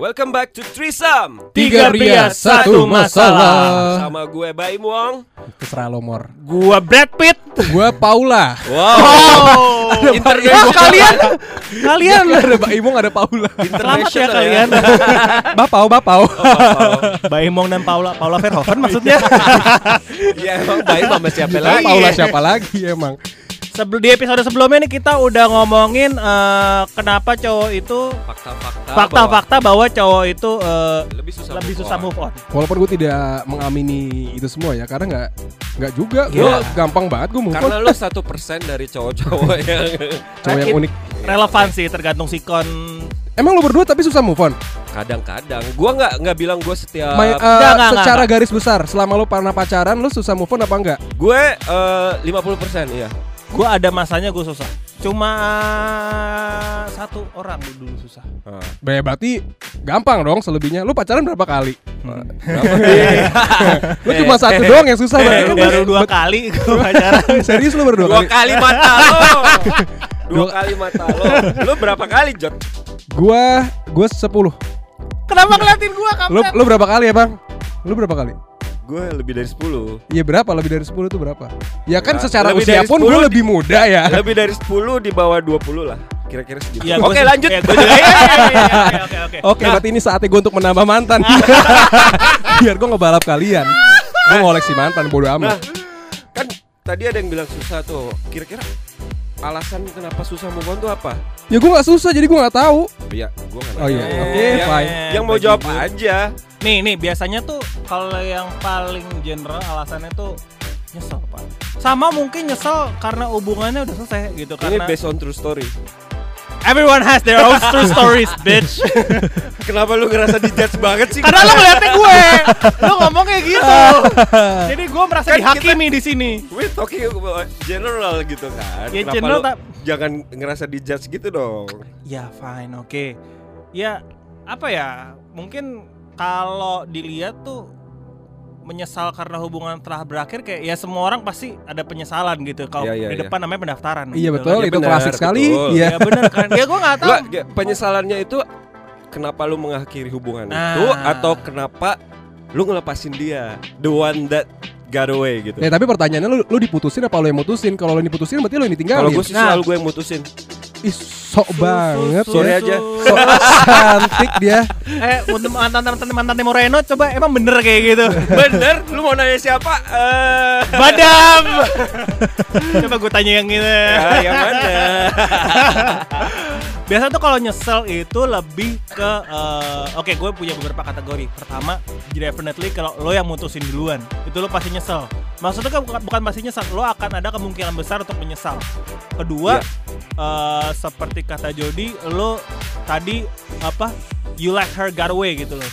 Welcome back to Trisam Tiga pria, satu masalah. Sama gue Baim Wong Terserah lo, Mor. Gua Brad Pitt. Gue Paula. Wow International kalian, kalian ada Mbak Imong, ada Paula. selamat ya International kalian. Bapau, bapau. Baimong dan Paula, Paula Verhoeven maksudnya. Iya emang Baim sama siapa Lah, lagi Paula siapa lagi emang? Sebelum di episode sebelumnya nih kita udah ngomongin eh, kenapa cowok itu Fakta-fakta fakta-fakta bahwa cowok itu eh, bahwa Lebih susah lebih move susah on. move on. Walaupun gue tidak mengamini itu semua ya, karena nggak nggak juga. Gue Iya. gampang banget gue move Karena on. lu satu persen dari cowok-cowok yang Cowok yang unik. Relevan sih tergantung sikon. Emang lo berdua tapi susah move on? Kadang-kadang Gua nggak nggak bilang gue setiap Main, eh, Enggak, enggak, secara enggak. garis besar, selama lo pernah pacaran, lo susah move on apa enggak? Gue eh, 50% iya Gue ada masanya gue susah. Cuma satu orang dulu susah. Ah. Be, berarti gampang dong selebihnya. Lo pacaran berapa kali? Lo cuma satu doang yang susah. Lo Baru dua kali gue pacaran. Serius lo berdua Dua kali? kali mata lo Dua Dua- kali mata lo Lu berapa kali Jot? Gua gua 10. Kenapa ngeliatin gue kamu? Lo berapa kali ya, Bang? Lo berapa kali? Gue lebih dari 10 Iya berapa? Lebih dari 10 itu berapa? Ya kan Ya, secara usia dari pun 10 gue lebih muda ya. Lebih dari 10 di bawah 20 lah Kira-kira segitu Ya, Oke lanjut ya, Iya, iya, iya, Oke oke. Oke, berarti ini saatnya gue untuk menambah mantan. Biar gue ngebalap kalian. Gue ngoleksi mantan bodo Nah amat. kan tadi ada yang bilang susah tuh Kira-kira alasan kenapa susah move on tuh apa? Ya gue nggak susah, jadi gue nggak tahu. Iya, gue nggak Oh iya, oke, Yang- fine. Yang mau bagi jawab gue. aja Nih nih biasanya tuh kalau yang paling general alasannya tuh nyesel pak. Sama mungkin nyesel karena hubungannya udah selesai gitu Ini karena based on true story everyone has their own true stories bitch. Kenapa lu ngerasa dijudge banget sih? karena lo ngeliatnya gue, lo ngomong kayak gitu. Jadi gue merasa Kan dihakimi di sini. We're talking about general gitu kan Ya, Kenapa general lu tak- Jangan ngerasa dijudge gitu dong Ya fine oke. Ya apa ya mungkin kalau dilihat tuh menyesal karena hubungan telah berakhir kayak ya semua orang pasti ada penyesalan gitu kalau Iya, iya, di iya. depan namanya pendaftaran Iya gitu betul. Iya, itu benar, klasik sekali. betul. Iya. ya bener kan ya gue nggak tahu Gua, ya, penyesalannya itu Kenapa lu mengakhiri hubungan Nah. itu Atau kenapa lu ngelepasin dia The one that got away gitu Ya tapi pertanyaannya lu, lu diputusin apa lu yang mutusin? Kalau lu yang diputusin berarti lu yang ditinggalin. Kalau gue sih Nah. selalu gue yang mutusin Ih, sok banget Sorry ya. aja. Sok cantik dia. eh untuk mantan mantan mantan Moreno coba emang bener kayak gitu Bener, lu mau nanya siapa? Eh, Badam coba gue tanya yang ini ah, yang mana? Biasa tuh kalau nyesel itu lebih ke eh, oke gue punya beberapa kategori. Pertama, definitely kalau lo yang mutusin duluan, itu lo pasti nyesel. Maksudnya kan bukan, bukan pasti nyesel, lo akan ada kemungkinan besar untuk menyesal. Kedua, eh, seperti kata Jody, lo tadi apa? You let her get away gitu loh.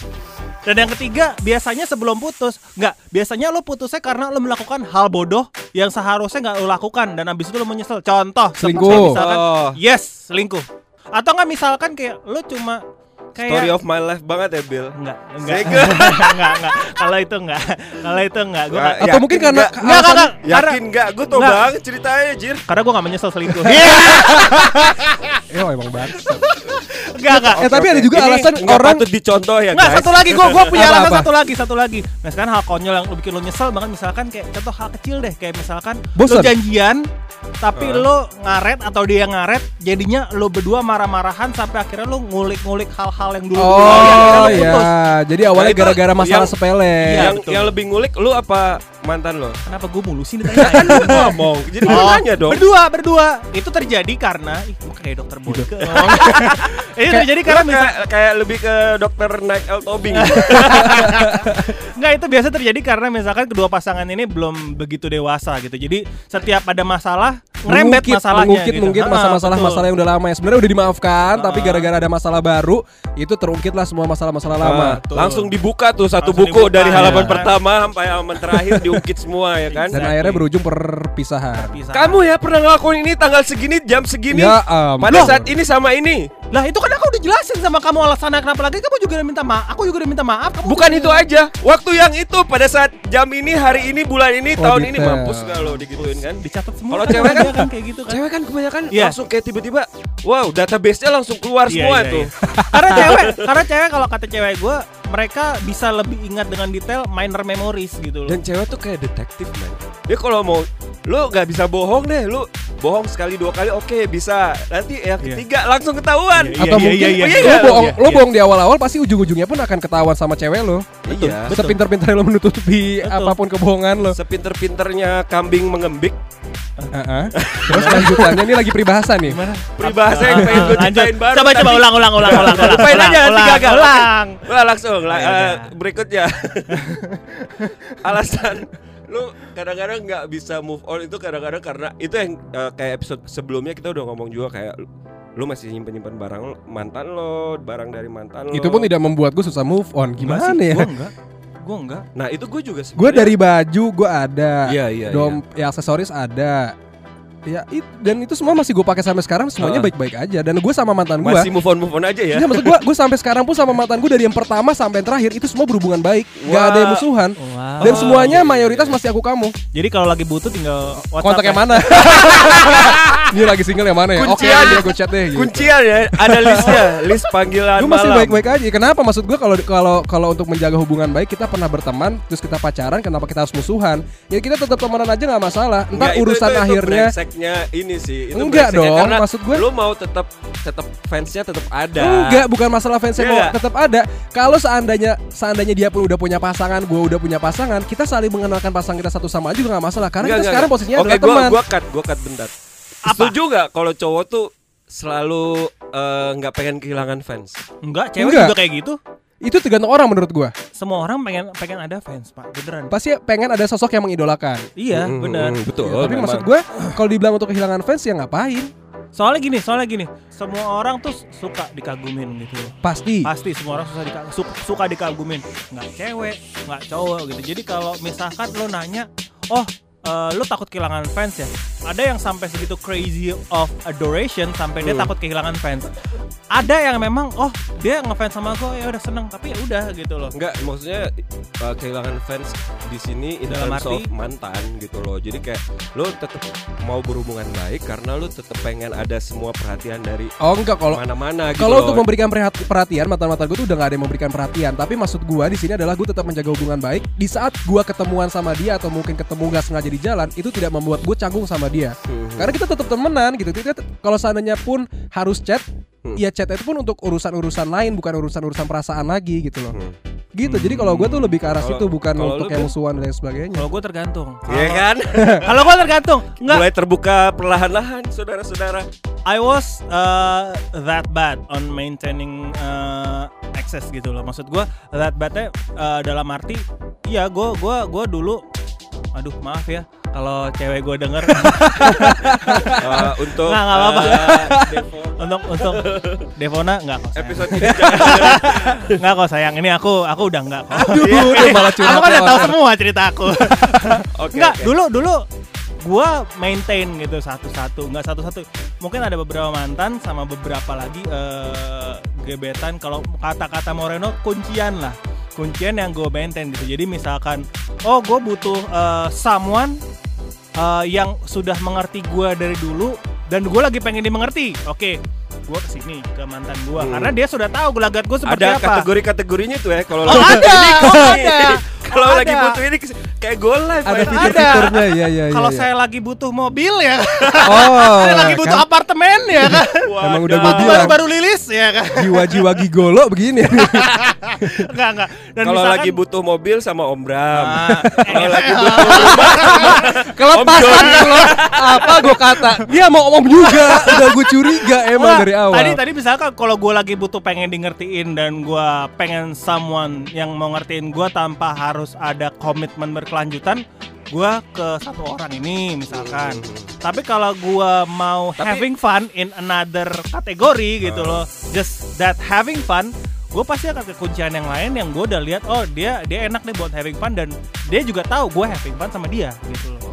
Dan yang ketiga, biasanya sebelum putus, nggak, biasanya lo putusnya karena lo melakukan hal bodoh yang seharusnya nggak lo lakukan dan abis itu lo menyesal. Contoh, Selingkuh. misalkan, Oh. yes, selingkuh. Atau nggak misalkan kayak lo cuma kayak Story of my life banget ya Bill enggak, enggak, enggak, enggak. Kalau itu enggak, kalau itu enggak. Gue Nggak, Atau mungkin karena nggak? enggak, enggak, enggak. Karena, Yakin gak? Gue tau banget ceritanya Jir karena gue gak menyesal selingkuh. Eh oh, emang banget. enggak, enggak. Eh tapi ada juga Ini alasan orang patut dicontoh ya Enggak, guys satu lagi gue gue punya Apa, alasan apa? satu lagi, satu lagi. Nah, sekarang hal konyol yang lu bikin lu nyesel banget misalkan kayak contoh hal kecil deh, kayak misalkan Bosan. lu janjian tapi Heeh. lu ngaret atau dia ngaret, jadinya lu berdua marah-marahan sampai akhirnya lu ngulik-ngulik hal-hal yang dulu Oh iya, jadi awalnya Nah, gara-gara masalah yang- sepele. Yang, betul. yang lebih ngulik lu apa mantan lo? Kenapa gue mulu sih ditanya? Ngomong Jadi lu Oh, nanya dong Berdua, berdua. Itu terjadi karena ih, gue kayak dokter Boyke. Itu terjadi karena Lu misal, kayak, kayak lebih ke dokter naik El Tobing Enggak itu biasa terjadi karena misalkan kedua pasangan ini belum begitu dewasa gitu. Jadi setiap ada masalah mengungkit, masalahnya mengungkit gitu. mungkin Ah, masalah-masalah masalah yang udah lama ya sebenarnya udah dimaafkan tapi Ah. gara-gara ada masalah baru itu terungkit lah semua masalah-masalah lama Betul. langsung dibuka tuh satu Langsung buku dibuka, dari halaman ya. pertama sampai halaman terakhir diungkit semua ya kan. dan Exactly. akhirnya berujung perpisahan Bisa. Kamu ya pernah ngelakuin ini tanggal segini jam segini ya ampun. pada saat ini sama ini. Lah itu kan aku udah jelasin sama kamu alasannya kenapa lagi kamu juga udah minta maaf. Aku juga udah minta maaf. Kamu Bukan juga- itu aja. Waktu yang itu pada saat jam ini, hari ini, bulan ini, Oh, tahun ini detail. mampus gak lo digituin kan? dicatat semua. Kalau kan cewek kan- kebanyakan kayak gitu kan. Cewek kan kebanyakan Iya. langsung kayak tiba-tiba, wow, database-nya langsung keluar Iya, semua iya, tuh. iya. karena cewek, karena cewek kalau kata cewek gue, mereka bisa lebih ingat dengan detail minor memories gitu loh. Dan cewek tuh kayak detektif man. Dia kalau mau, lu nggak bisa bohong deh, lu bohong sekali dua kali, oke bisa. Nanti yang Iya. ketiga langsung ketahuan. Iya, atau iya, mungkin iya, iya, lo iya. bohong Iya, lo bohong di awal-awal pasti ujung-ujungnya pun akan ketahuan sama cewek lo Iya. Betul. sepintar-pintarnya lo menutupi Betul. apa pun kebohongan lo Sepinter-pinternya kambing mengembik, Heeh. terus lanjutannya ini lagi peribahasa nih Gimana? peribahasa yang pengen gue Lanjut. ceritain baru. Coba coba ulang ulang ulang ulang. ulang, Lupain ulang, aja nanti ulang, gagal. Ulang. Wah langsung Ya eh, berikutnya. Alasan lu kadang-kadang nggak bisa move on itu kadang-kadang karena itu yang eh, kayak episode sebelumnya kita udah ngomong juga kayak lu, masih nyimpen-nyimpen barang lo- mantan lo, barang dari mantan lo. itu pun tidak membuat gue susah move on gimana ya Gue enggak. Gue enggak. Nah, itu gue juga gue dari baju gue ada Iya, iya, dom ya aksesoris ada ya it, dan itu semua masih gue pakai sampai sekarang semuanya baik-baik aja dan gue sama mantan gue masih move on move on aja ya. Iya maksud gue gue sampai sekarang pun sama mantan gue dari yang pertama sampai yang terakhir itu semua berhubungan baik Wah. ada yang musuhan Dan Oh, semuanya mayoritas masih aku kamu Jadi kalau lagi butuh tinggal WhatsApp kontak yang ya. mana ini lagi single yang mana ya oke Kuncian. dia gue chat deh gitu. Kuncian ya, ada listnya, list panggilan Gue masih baik-baik aja. Kenapa? Maksud gue kalau kalau kalau untuk menjaga hubungan baik kita pernah berteman, terus kita pacaran, kenapa kita harus musuhan? Ya kita tetap temenan aja nggak masalah. Entar Nggak, itu- urusan itu- itu akhirnya brengseknya ini sih. Itu Enggak dong, karena maksud gue- lu mau tetap tetap fansnya tetap ada. Enggak, bukan masalah fans Iya mau tetap ada. Kalau seandainya seandainya dia pun udah punya pasangan, gue udah punya pasangan, kita saling mengenalkan pasangan kita satu sama aja juga nggak masalah. Karena Enggak, kita enggak, sekarang enggak. posisinya Oke, adalah gua, teman. gua cut, gua cut bentar. Setuju nggak kalau cowok tuh selalu eh, nggak pengen kehilangan fans? Enggak, cewek Enggak. juga kayak gitu. Itu tergantung orang menurut gue. Semua orang pengen pengen ada fans, Pak. Beneran. Pasti pengen ada sosok yang mengidolakan. Iya, Mm, bener. mm, betul. Ya, tapi memang. maksud gue kalau dibilang untuk kehilangan fans ya ngapain? Soalnya gini, soalnya gini. Semua orang tuh suka dikagumin gitu. Pasti. Pasti semua orang susah dika su- suka dikagumin. Nggak cewek, nggak cowok gitu. Jadi kalau misalkan lo nanya, "Oh, eh, lo takut kehilangan fans ya?" Ada yang sampai segitu crazy of adoration sampai dia Hmm. takut kehilangan fans. Ada yang memang, "Oh, dia ngefans sama gue, ya udah seneng." Tapi ya udah gitu loh. Enggak, maksudnya uh, kehilangan fans di sini in Dalam terms arti? of mantan gitu loh. Jadi kayak lo tetap mau berhubungan baik karena lo tetap pengen ada semua perhatian dari Oh enggak kalau mana-mana gitu. Kalau untuk memberikan perhat- perhatian, mantan-mantan gue tuh udah gak ada yang memberikan perhatian. Tapi maksud gue di sini adalah gue tetap menjaga hubungan baik. Di saat gue ketemuan sama dia atau mungkin ketemu gak sengaja di jalan, itu tidak membuat gue canggung sama dia. Mhm. Karena kita tetap temenan gitu. Kita kalau seandainya pun harus chat, Hmm. ya chat itu pun untuk urusan-urusan lain, bukan urusan-urusan perasaan lagi gitu loh. Hmm. Gitu. Jadi kalau gue tuh lebih ke arah situ, bukan untuk yang musuhan dan lain sebagainya. Kalau gue tergantung. Iya kan? Kalau gue tergantung. Enggak, Mulai terbuka perlahan-lahan, saudara-saudara. I was uh, that bad on maintaining uh, access gitu loh. Maksud gua that badnya uh, dalam arti iya gua gua gua dulu aduh maaf ya kalau cewek gue denger. Uh, untuk Nggak, nggak apa-apa. uh, untuk untuk Devona nggak kok episode ini nggak kok sayang ini aku aku udah nggak kok. Aduh, udah malah curhat. aku kan udah tahu semua cerita aku. Oke, nggak oke. dulu dulu gua maintain gitu satu-satu. Nggak satu-satu. Mungkin ada beberapa mantan sama beberapa lagi eh, gebetan. Kalau kata-kata Moreno kuncian lah kuncian yang gue maintain gitu jadi misalkan oh gue butuh eh, someone eh, yang sudah mengerti gue dari dulu dan gue lagi pengen dimengerti oke gue ke sini ke mantan gue Hmm. karena dia sudah tahu gelagat gue seperti ada apa kategori-kategorinya tuh ya kalau Oh, lagi ada, ini oh, ada. kalau Ada. lagi butuh ini kayak go live Ada fitur-fiturnya, ya ya. kalau ya, ya. saya lagi butuh mobil ya Oh, Saya lagi butuh kan? apartemen ya kan Emang udah gua bilang. baru-baru lilis ya kan jiwa-jiwa gigolo begini. Enggak enggak. Dan kalau misalkan- lagi butuh mobil sama Om Bram. Ah, kalau lagi eh, butuh Kelepasan kalau apa gue kata? Dia mau ngomong juga. Udah gue curiga emang Wah, dari awal. Tadi tadi misalkan kalau gue lagi butuh pengen di ngertiin dan gue pengen someone yang mau ngertiin gue tanpa harus ada komitmen berkelanjutan, gua ke satu orang ini misalkan. Hmm. Tapi kalau gua mau Tapi- having fun in another kategori gitu Ah. loh, just that having fun, gue pasti akan ke kuncian yang lain yang gue udah lihat oh dia dia enak nih buat having fun dan dia juga tahu gue having fun sama dia gitu loh.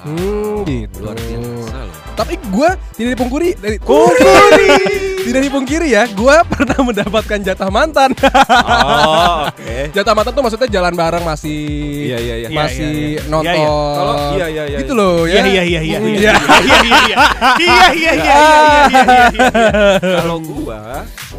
Hmm, gitu. Luar biasa loh. Tapi gue tidak dipungkiri dari tidak dipungkiri ya, gue pernah mendapatkan jatah mantan. oh, oke. Okay. Jatah mantan tuh maksudnya jalan bareng masih iya, iya, iya. masih iya, iya, iya. nonton. Iya, iya. iya iya, iya, iya. Gitu loh ya. Iya, iya, iya, iya. Iya, iya, iya. Iya, iya, iya, iya. iya, iya, iya Kalau gue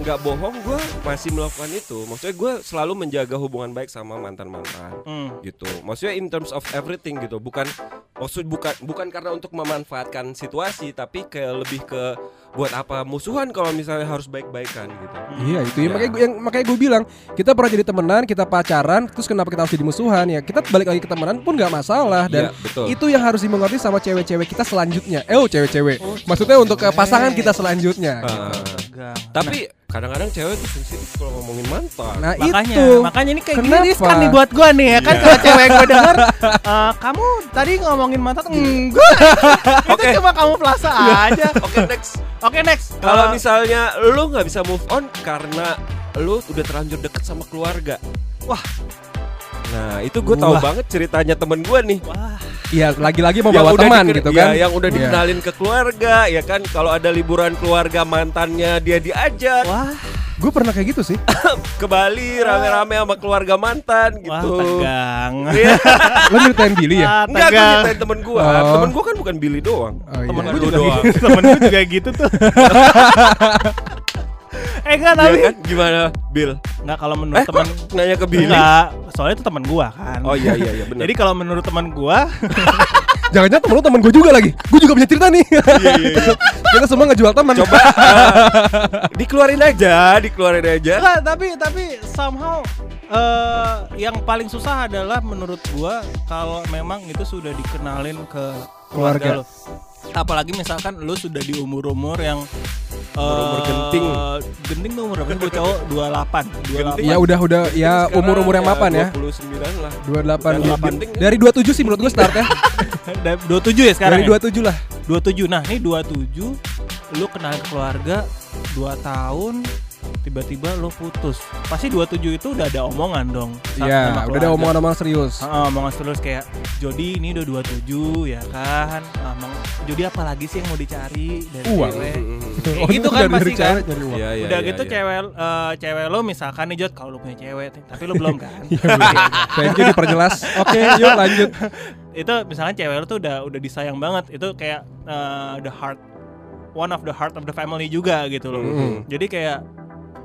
nggak bohong gua masih melakukan itu. Maksudnya gua selalu menjaga hubungan baik sama mantan-mantan. Hmm. gitu. Maksudnya in terms of everything gitu. Bukan maksud bukan bukan karena untuk memanfaatkan situasi tapi kayak lebih ke buat apa musuhan kalau misalnya harus baik-baikan gitu. Iya itu ya, Ya. makanya gua- yang makanya gue bilang kita pernah jadi temenan, kita pacaran, terus kenapa kita harus jadi musuhan ya? Kita balik lagi ke temenan pun nggak masalah dan Iya, betul. itu yang harus dimengerti sama cewek-cewek kita selanjutnya. Eh, oh cewek-cewek. Maksudnya untuk ke pasangan kita selanjutnya. Ah, Enggak. tapi kadang-kadang cewek tuh sensitif kalau ngomongin mantan. Nah, makanya itu. makanya ini kayak Kenapa? gini riskan nih buat gua nih ya kan kalau cewek gua denger "Eh, kamu tadi ngomongin mantan enggak itu Oke. cuma kamu plaza aja Oke next. Oke next Kalau Eh, misalnya lu nggak bisa move on karena lu udah terlanjur deket sama keluarga. Wah. Nah itu gue tahu Wah. banget ceritanya temen gue nih. wah Iya, lagi-lagi mau Yang bawa teman gitu ya, kan. yang udah Iya. dikenalin ke keluarga ya kan kalau ada liburan keluarga mantannya dia diajak wah Gue pernah kayak gitu sih. ke Bali rame-rame sama keluarga mantan wah gitu. tegang Iya. Lo nyeritain Billy ya? Enggak, gue tegang ceritain temen gue. Oh. Temen gue kan bukan Billy doang. Oh, iya. temen Bukan gue juga doang. gitu temen gue juga gitu tuh eh enggak Iya tapi kan? Gimana, Bill? enggak kalau menurut Eh, teman nanya ke Billy? enggak soalnya itu teman gua kan Oh iya iya iya benar. jadi kalau menurut teman gua Jangan-jangan temen lu temen gue juga lagi. Gue juga punya cerita nih. Kita semua ngejual teman. Coba eh, dikeluarin aja, dikeluarin aja. Enggak, tapi tapi somehow eh yang paling susah adalah menurut gua kalau memang itu sudah dikenalin ke keluarga, Keluarga. lo. Apalagi misalkan lu sudah di umur-umur yang Umur-umur genting. Genting tuh umur berapa? Gue cowok 28, 28. Ya udah udah ya umur-umur yang mapan ya. 29 lah. 28 28. Di- Dari 27 sih menurut gue start ya. Da- 27 ya sekarang Dari ya? 27 lah. 27. Nah, ini 27 lu kenal keluarga 2 tahun tiba-tiba lu putus. Pasti 27 itu udah ada omongan dong. Iya, udah ada omongan-omongan serius. Heeh, omongan terus kayak Jody ini udah 27 ya kan. Ah, Emang Jody apa lagi sih yang mau dicari dari Uang. cewek? Oh, gitu itu kan dari pasti cewek kan. nyari uang. Iya, iya, udah iya, gitu iya. cewek eh, cewek lo misalkan nih Jod kalau lu punya cewek tapi lu belum kan. Thank you diperjelas. Oke, yuk lanjut. itu misalkan cewek lo tuh udah udah disayang banget. Itu kayak eh, the heart one of the heart of the family juga gitu loh. Mm-mm. Jadi kayak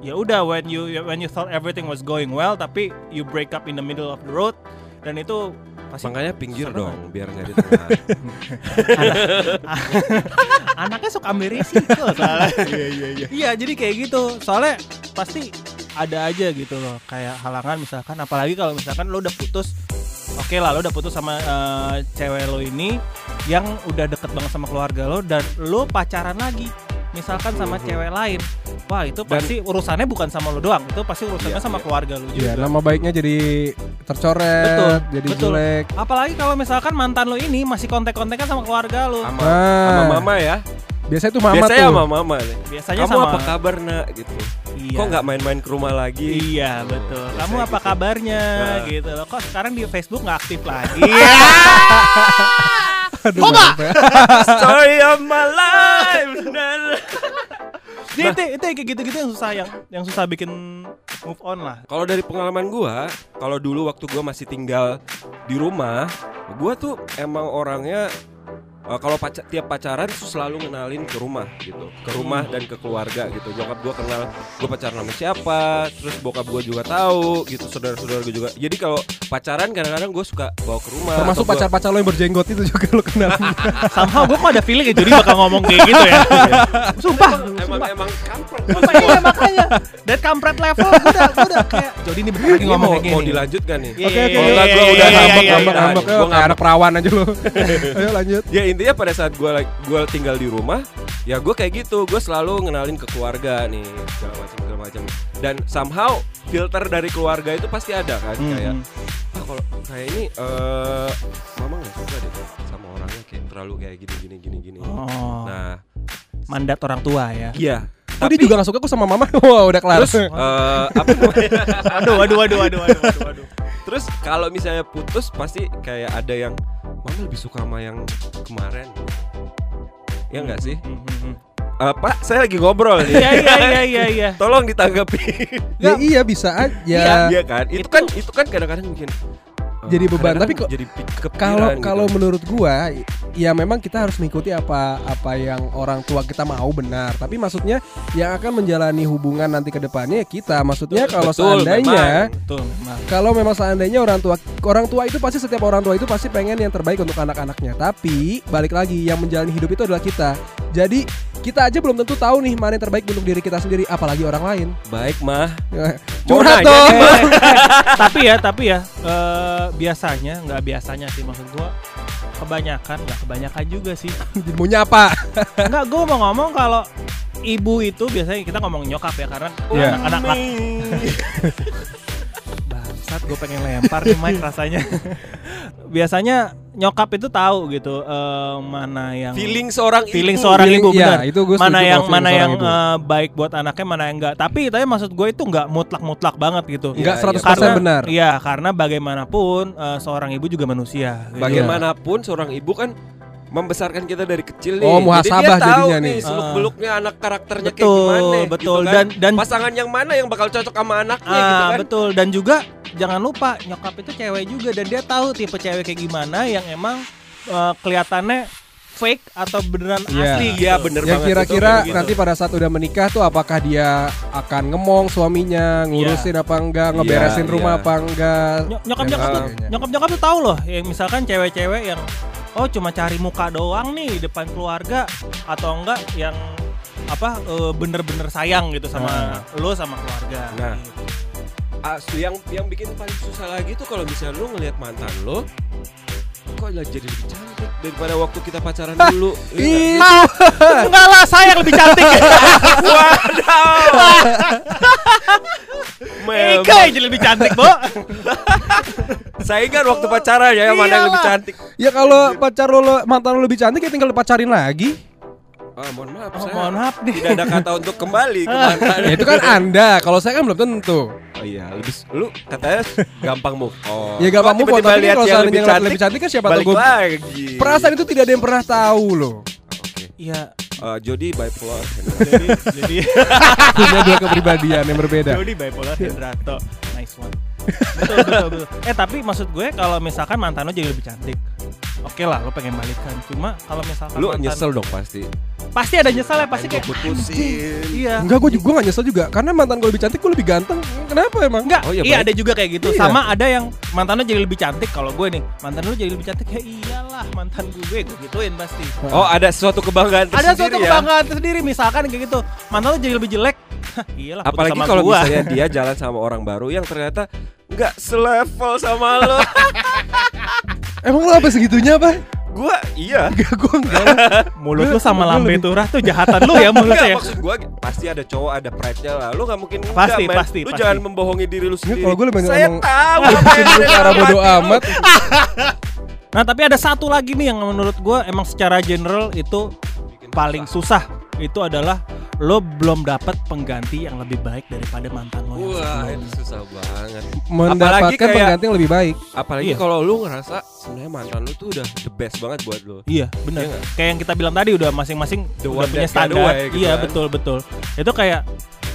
ya udah when you when you thought everything was going well tapi you break up in the middle of the road dan itu pasti Makanya pinggir Kesel dong biar nggak di tengah. anaknya suka ambil risiko soalnya. Iya iya iya. Iya jadi kayak gitu. Soalnya pasti ada aja gitu loh kayak halangan misalkan apalagi kalau misalkan lo udah putus oke lah lo udah putus sama eh, cewek lo ini yang udah deket banget sama keluarga lo dan lo pacaran lagi misalkan sama cewek lain wah itu pasti urusannya bukan sama lo doang itu pasti urusannya Iya, sama iya. keluarga lo juga Ya, nama baiknya jadi tercoret, Betul, jadi betul. jelek. apalagi kalau misalkan mantan lo ini masih kontek-kontekan sama keluarga lo Sama Nah. sama mama ya. Biasanya tuh mama Biasanya tuh. sama mama nih. biasanya Kamu sama apa kabar nak gitu. Iya. Kok nggak main-main ke rumah lagi? Iya betul. Biasanya Kamu apa gitu. kabarnya Nah. gitu loh. Kok sekarang di Facebook nggak aktif lagi? Aduh, sampai- Story of my life. Jadi itu, itu kayak gitu-gitu yang susah yang yang susah bikin move on lah. Kalau dari pengalaman gua, kalau dulu waktu gua masih tinggal di rumah, gua tuh emang orangnya eh, kalau paca- tiap pacaran selalu ngenalin ke rumah gitu, ke rumah dan ke keluarga gitu. Nyokap gua kenal gua pacaran sama siapa, terus bokap gua juga tahu gitu, saudara-saudara gua juga. Jadi kalau pacaran kadang-kadang gua suka bawa ke rumah. Termasuk atau gua- pacar-pacar lo yang berjenggot itu juga lo kenal. Somehow gue kok ada feeling ya jadi bakal ngomong kayak gitu ya. Sumpah. Emang emang kampret. Sumpah iya makanya. Dan kampret level gue udah, udah kayak Jody ini bentar lagi ngomong mau, kayak gini. mau dilanjut gak nih? Iya, Oke, oke. iya, iya, gua iya, udah ngambek, ngambek, ngambek, anak perawan aja lo. Ayo lanjut. Ya intinya pada saat gue gua tinggal di rumah, ya gue kayak gitu, gue selalu ngenalin ke keluarga nih segala macam segala macam. Dan somehow filter dari keluarga itu pasti ada kan, Hmm. kayak ah kalau kayak ini eh mama nggak terlalu kayak gini gini gini gini. Oh, Nah, mandat orang tua ya. iya. Oh, dia juga gak suka kok sama mama. Wah, udah kelar. Terus eh, apa namanya? Waduh, waduh, waduh, waduh, waduh, waduh, waduh. Terus kalau misalnya putus pasti kayak ada yang mama lebih suka sama yang kemarin. Ya enggak sih? Hmm, hmm, hmm. Eh, Pak, saya lagi ngobrol nih. Iya, iya, iya, iya, iya. Tolong ditanggapi. ya iya bisa aja. Iya kan? Itu, Itu- kan itu kan kadang-kadang bikin eh, Jadi beban. Tapi kok- Kalau gitu. kalau menurut gua ya memang kita harus mengikuti apa apa yang orang tua kita mau benar. Tapi maksudnya yang akan menjalani hubungan nanti ke depannya ya kita. Maksudnya kalau Betul, seandainya memang. Betul, memang. kalau memang seandainya orang tua orang tua itu pasti setiap orang tua itu pasti pengen yang terbaik untuk anak-anaknya. Tapi balik lagi yang menjalani hidup itu adalah kita. Jadi kita aja belum tentu tahu nih mana yang terbaik untuk diri kita sendiri, apalagi orang lain. baik mah. Curhat dong. nih, tapi ya, tapi ya eh, biasanya nggak biasanya sih maksud gua kebanyakan nggak kebanyakan juga sih. Mau nyapa. Nggak, gua mau ngomong kalau ibu itu biasanya kita ngomong nyokap ya karena Iya. anak-anak bangsat gue pengen lempar nih mic rasanya. biasanya nyokap itu tahu gitu eh, mana yang Feeling seorang feeling ibu. seorang Feeling- ibu iya, benar. itu gue mana yang mana yang eh, baik buat anaknya mana yang enggak. Tapi tapi maksud gue itu enggak mutlak-mutlak banget gitu. Enggak Iya, iya. 100% karena benar. Iya, karena bagaimanapun eh, seorang ibu juga manusia. gitu. Bagaimanapun seorang ibu kan membesarkan kita dari kecil nih. Oh, Jadi muhasabah dia tahu jadinya nih. nih seluk beluknya anak karakternya kayak Betul, gimana. betul. gitu kan. Dan- dan- pasangan yang mana yang bakal cocok sama anaknya Ah, gitu kan. betul. Dan juga jangan lupa nyokap itu cewek juga dan dia tahu tipe cewek kayak gimana yang emang eh, kelihatannya fake atau beneran Iya. asli gitu. Iya, bener Yang banget. kira-kira betul. nanti pada saat udah menikah tuh apakah dia akan ngemong suaminya, ngurusin apa enggak, ngeberesin Iya, rumah iya. apa enggak. Ny- nyokap dan nyokap tuh sebagainya. nyokap nyokap tuh tahu loh yang misalkan cewek-cewek yang oh cuma cari muka doang nih di depan keluarga atau enggak yang apa eh, bener-bener sayang gitu sama lo sama keluarga Nah. gitu. Ah, yang yang bikin paling susah lagi tuh kalau misalnya lu ngelihat mantan lo kok jadi lebih cantik daripada waktu kita pacaran dulu. Iya enggak lah saya yang lebih cantik Memang. Ika yang jadi lebih cantik bo Saingan waktu pacaran ya mana yang lebih cantik. ya kalau pacar lo mantan lo lebih cantik ya tinggal dipacarin lagi. Ah, mohon maaf, oh, saya mohon maaf nih tidak ada kata untuk kembali ke mantan. Ya itu kan Anda, kalau saya kan belum tentu. Oh iya, lebih lu katanya gampang move on. Ya gampang Kok move on, tapi kalau yang seandainya yang lebih cantik kan siapa tahu gua- lagi. Perasaan itu tidak ada yang pernah tahu loh. Oke. ya Eh, Jody bipolar. jadi jadi Punya dua kepribadian yang berbeda. Jody bipolar Hendrato nice one betul betul betul eh tapi maksud gue kalau misalkan mantan lo jadi lebih cantik oke lah lo pengen balikan cuma kalau misalkan lu mantan- nyesel dong pasti. pasti ada nyesel ya pasti kayak putusin. Iya Enggak, gue juga gua gak nyesel juga Karena mantan gue lebih cantik, gue lebih ganteng Kenapa emang? Enggak, Oh, iya, iya ada juga kayak gitu. Iya. Sama ada yang mantannya jadi lebih cantik kalau gue nih. Mantan lu jadi lebih cantik ya iyalah mantan gue gue gituin pasti. Oh, ada suatu kebanggaan Ada tersendiri suatu ya. kebanggaan tersendiri misalkan kayak gitu. Mantan lu jadi lebih jelek. Iyalah Apalagi kalau misalnya dia jalan sama orang baru yang ternyata nggak selevel sama lo. Emang lo apa segitunya apa? gua iya. Enggak, gue enggak lah. mulut lu sama Gua lambe turah tuh jahatan lu ya mulutnya Enggak, ya. maksud gua pasti ada cowok ada pride-nya lah. Lu nggak mungkin enggak, Pasti, pasti, Lu pasti. jangan membohongi diri lu sendiri. kalau gua lebih Saya ngomong- tahu apa yang Cenderung ada ke arah dalam bodo hati lu. amat Nah, tapi ada satu lagi nih yang menurut gue emang secara general itu Bikin paling susah. Itu adalah lo belum dapat pengganti yang lebih baik daripada mantan lo yang Wah, itu susah banget. Mendapatkan kayak- pengganti yang lebih baik Apalagi Iya. kalau lu ngerasa sebenarnya mantan lu tuh udah the best banget buat lu. Iya benar. Iya kayak yang kita bilang tadi udah masing-masing The udah punya standar. away gitu iya kan. betul betul. Itu kayak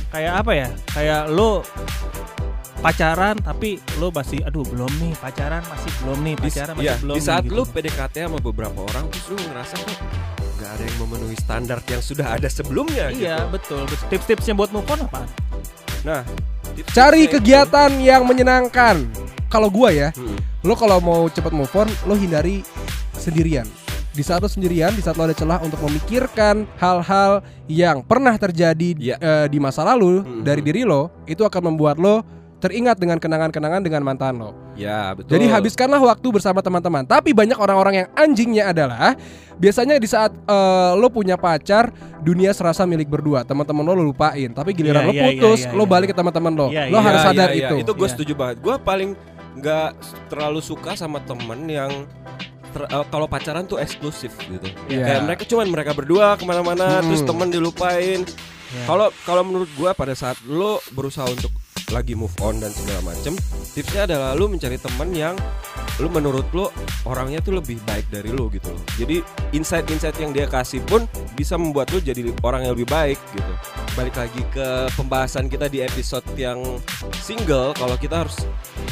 kayak apa ya? Kayak lo pacaran tapi lo masih aduh belum nih pacaran masih belum nih Di, pacaran masih iya, belum di saat nih, lu gitu. PDKT sama beberapa orang terus lu ngerasa kok nggak ada yang memenuhi standar yang sudah ada sebelumnya iya gitu. betul, betul. tips-tipsnya buat move on apa Nah, tips-tipsnya Cari itu- kegiatan yang menyenangkan Kalau gua ya Hmm. Lo kalau mau cepet move on Lo hindari sendirian di saat lo sendirian, di saat lo ada celah untuk memikirkan hal-hal yang pernah terjadi Iya. eh, di masa lalu Mhm. dari diri lo, itu akan membuat lo teringat dengan kenangan-kenangan dengan mantan lo. Ya, betul. Jadi habiskanlah waktu bersama teman-teman. Tapi banyak orang-orang yang anjingnya adalah biasanya di saat eh, lo punya pacar, dunia serasa milik berdua. Teman-teman lo lo lupain. Tapi Iya, giliran lo iya, putus, iya, iya, lo iya. balik ke teman-teman lo. Iya, lo iya, harus Iya, sadar iya, iya. itu. Itu gue Iya. setuju banget. Gue paling nggak terlalu suka sama temen yang ter- eh, kalau pacaran tuh eksklusif gitu. Iya. Kayak mereka cuman mereka berdua ke mana-mana, Hmm. terus temen dilupain. Ya. Kalau kalau menurut gua pada saat lo berusaha untuk lagi move on dan segala macem, tipsnya adalah lo mencari temen yang lo menurut lo orangnya tuh lebih baik dari lo gitu loh. Jadi insight-insight yang dia kasih pun bisa membuat lo jadi orang yang lebih baik gitu. Balik lagi ke pembahasan kita di episode yang single, kalau kita harus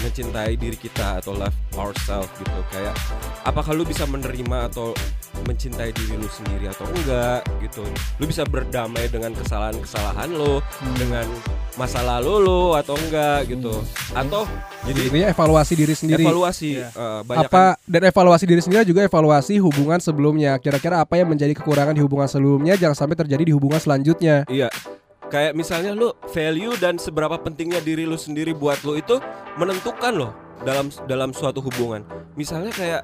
mencintai diri kita atau love ourselves gitu. Kayak apakah lu bisa menerima atau mencintai diri lu sendiri atau enggak gitu. Lu bisa berdamai dengan kesalahan-kesalahan lo, dengan masa lalu lo atau enggak gitu. Atau Jadi intinya evaluasi diri sendiri. evaluasi Iya. eh, banyak apa dan evaluasi diri sendiri juga evaluasi hubungan sebelumnya. Kira-kira apa yang menjadi kekurangan di hubungan sebelumnya jangan sampai terjadi di hubungan selanjutnya. Iya. Kayak misalnya lu value dan seberapa pentingnya diri lu sendiri buat lu itu menentukan loh dalam dalam suatu hubungan. Misalnya kayak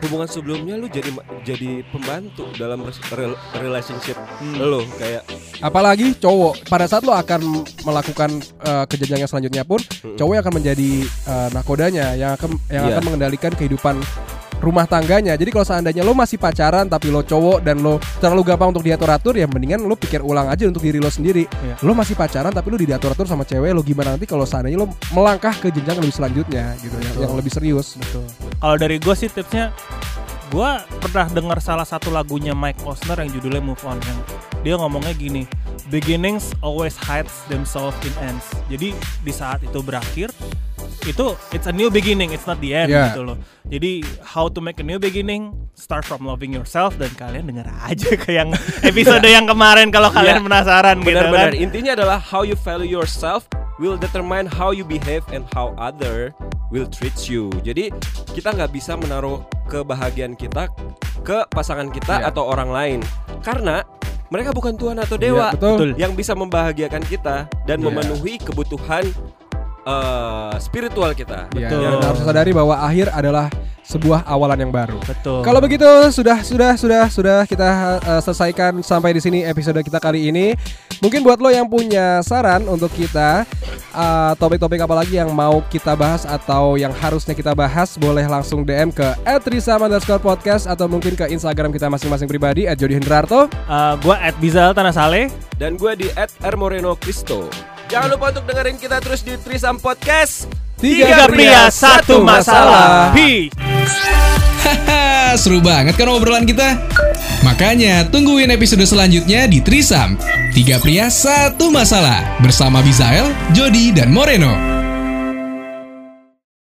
hubungan sebelumnya lu jadi jadi pembantu dalam rel- relationship lo kayak Apalagi cowok pada saat lo akan melakukan eh, ke jenjang yang selanjutnya pun Mm-mm. cowok yang akan menjadi eh, nakodanya yang akan yang Iya. akan mengendalikan kehidupan rumah tangganya. Jadi kalau seandainya lo masih pacaran tapi lo cowok dan lo terlalu gampang untuk diatur-atur ya mendingan lo pikir ulang aja untuk diri lo sendiri. Iya. Lo masih pacaran tapi lo diatur-atur sama cewek lo gimana nanti kalau seandainya lo melangkah ke jenjang yang lebih selanjutnya gitu yang, Betul. yang lebih serius. Betul. Kalau dari gue sih tipsnya, gue pernah dengar salah satu lagunya Mike Posner yang judulnya Move On yang dia ngomongnya gini, beginnings always hides themselves in ends. Jadi di saat itu berakhir, itu it's a new beginning, it's not the end Yeah. gitu loh. Jadi how to make a new beginning, start from loving yourself dan kalian denger aja ke yang episode yang kemarin kalau kalian Iya. penasaran gitu kan. benar-benar intinya adalah how you value yourself will determine how you behave and how other will treat you. Jadi kita nggak bisa menaruh kebahagiaan kita ke pasangan kita Iya. atau orang lain karena mereka bukan Tuhan atau dewa Iya, betul. Yang bisa membahagiakan kita dan Iya. memenuhi kebutuhan eh, spiritual kita. Ya, Betul. dan harus sadari bahwa akhir adalah sebuah awalan yang baru. Betul. Kalau begitu sudah sudah sudah sudah kita uh, selesaikan sampai di sini episode kita kali ini. Mungkin buat lo yang punya saran untuk kita uh, topik-topik apa lagi yang mau kita bahas atau yang harusnya kita bahas boleh langsung DM ke @risam_podcast atau mungkin ke Instagram kita masing-masing pribadi @jodihendrarto. Uh, gue at Bizal Tanah Saleh. Dan gue di @rmoreno Cristo. Jangan lupa untuk dengerin kita terus di Trisam Podcast. Tiga pria, satu masalah. Haha, seru banget kan obrolan kita? Makanya tungguin episode selanjutnya di Trisam. Tiga pria, satu masalah. Bersama Bizael, Jody, dan Moreno.